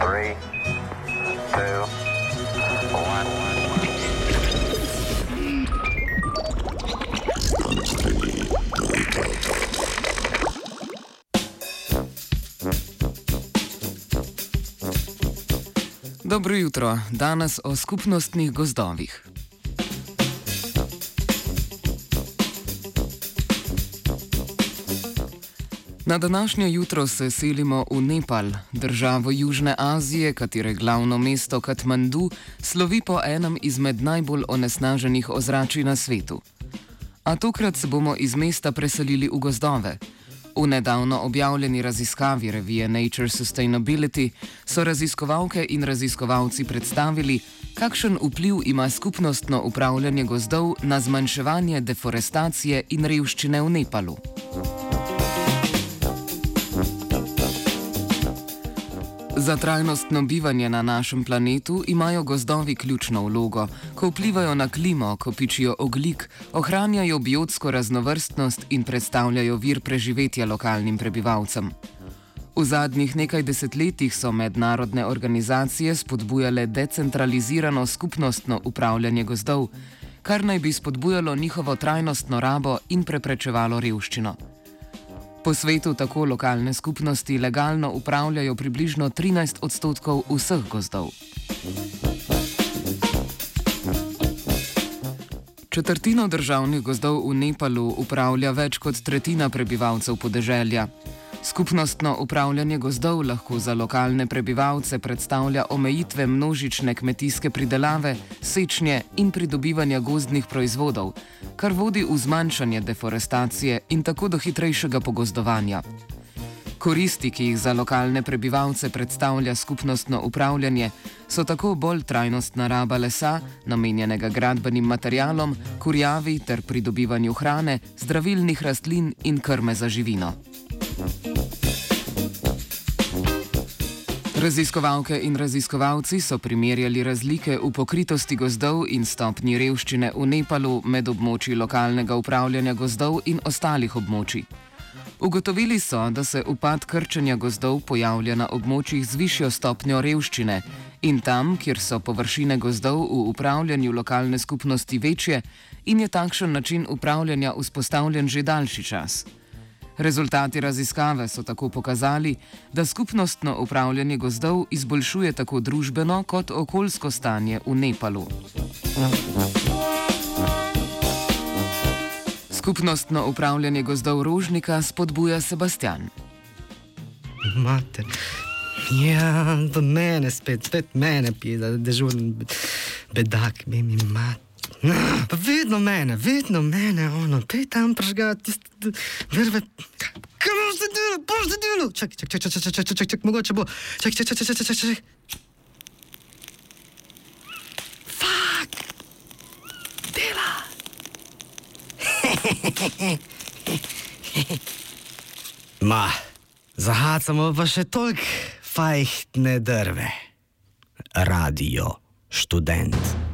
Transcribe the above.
Three, two. Dobro jutro, danes o skupnostnih gozdovih. Na današnje jutro se selimo v Nepal, državo Južne Azije, katere glavno mesto Katmandu slovi po enem izmed najbolj onesnaženih ozračij na svetu. A tokrat se bomo iz mesta preselili v gozdove. V nedavno objavljeni raziskavi revije Nature Sustainability so raziskovalke in raziskovalci predstavili, kakšen vpliv ima skupnostno upravljanje gozdov na zmanjševanje deforestacije in revščine v Nepalu. Za trajnostno bivanje na našem planetu imajo gozdovi ključno vlogo, ko vplivajo na klimo, kopičijo oglik, ohranjajo biotsko raznovrstnost in predstavljajo vir preživetja lokalnim prebivalcem. V zadnjih nekaj desetletjih so mednarodne organizacije spodbujale decentralizirano skupnostno upravljanje gozdov, kar naj bi spodbujalo njihovo trajnostno rabo in preprečevalo revščino. Po svetu tako lokalne skupnosti legalno upravljajo približno 13 odstotkov vseh gozdov. Četrtino državnih gozdov v Nepalu upravlja več kot tretjina prebivalcev podeželja. Skupnostno upravljanje gozdov lahko za lokalne prebivalce predstavlja omejitve množične kmetijske pridelave, sečnje in pridobivanja gozdnih proizvodov, kar vodi v zmanjšanje deforestacije in tako do hitrejšega pogozdovanja. Koristi, ki jih za lokalne prebivalce predstavlja skupnostno upravljanje, so tako bolj trajnostna raba lesa, namenjenega gradbenim materialom, kurjavi ter pridobivanju hrane, zdravilnih rastlin in krme za živino. Raziskovalke in raziskovalci so primerjali razlike v pokritosti gozdov in stopnji revščine v Nepalu med območji lokalnega upravljanja gozdov in ostalih območij. Ugotovili so, da se upad krčenja gozdov pojavlja na območjih z višjo stopnjo revščine in tam, kjer so površine gozdov v upravljanju lokalne skupnosti večje in je takšen način upravljanja vzpostavljen že daljši čas. Rezultati raziskave so tako pokazali, da skupnostno upravljanje gozdov izboljšuje tako družbeno kot okoljsko stanje v Nepalu. Skupnostno upravljanje gozdov Rožnika spodbuja Sebastian. Mater. Ja, do mene spet, spet mene pije, da dežuren bedak, mi mat. Pa vedno mene, vedno mene, ono, pej tam prežgati, tiste vrve. Kaj boš ti delal, boš ti delal? Čak, čak, čak, čak, čak, čak, čak, čak, čak, mogoče bo. Čak, čak, čak, čak, čak, čak, čak. Fak! Dela! Ma, zahacamo pa še toliko fajhtne drve. Radio študent.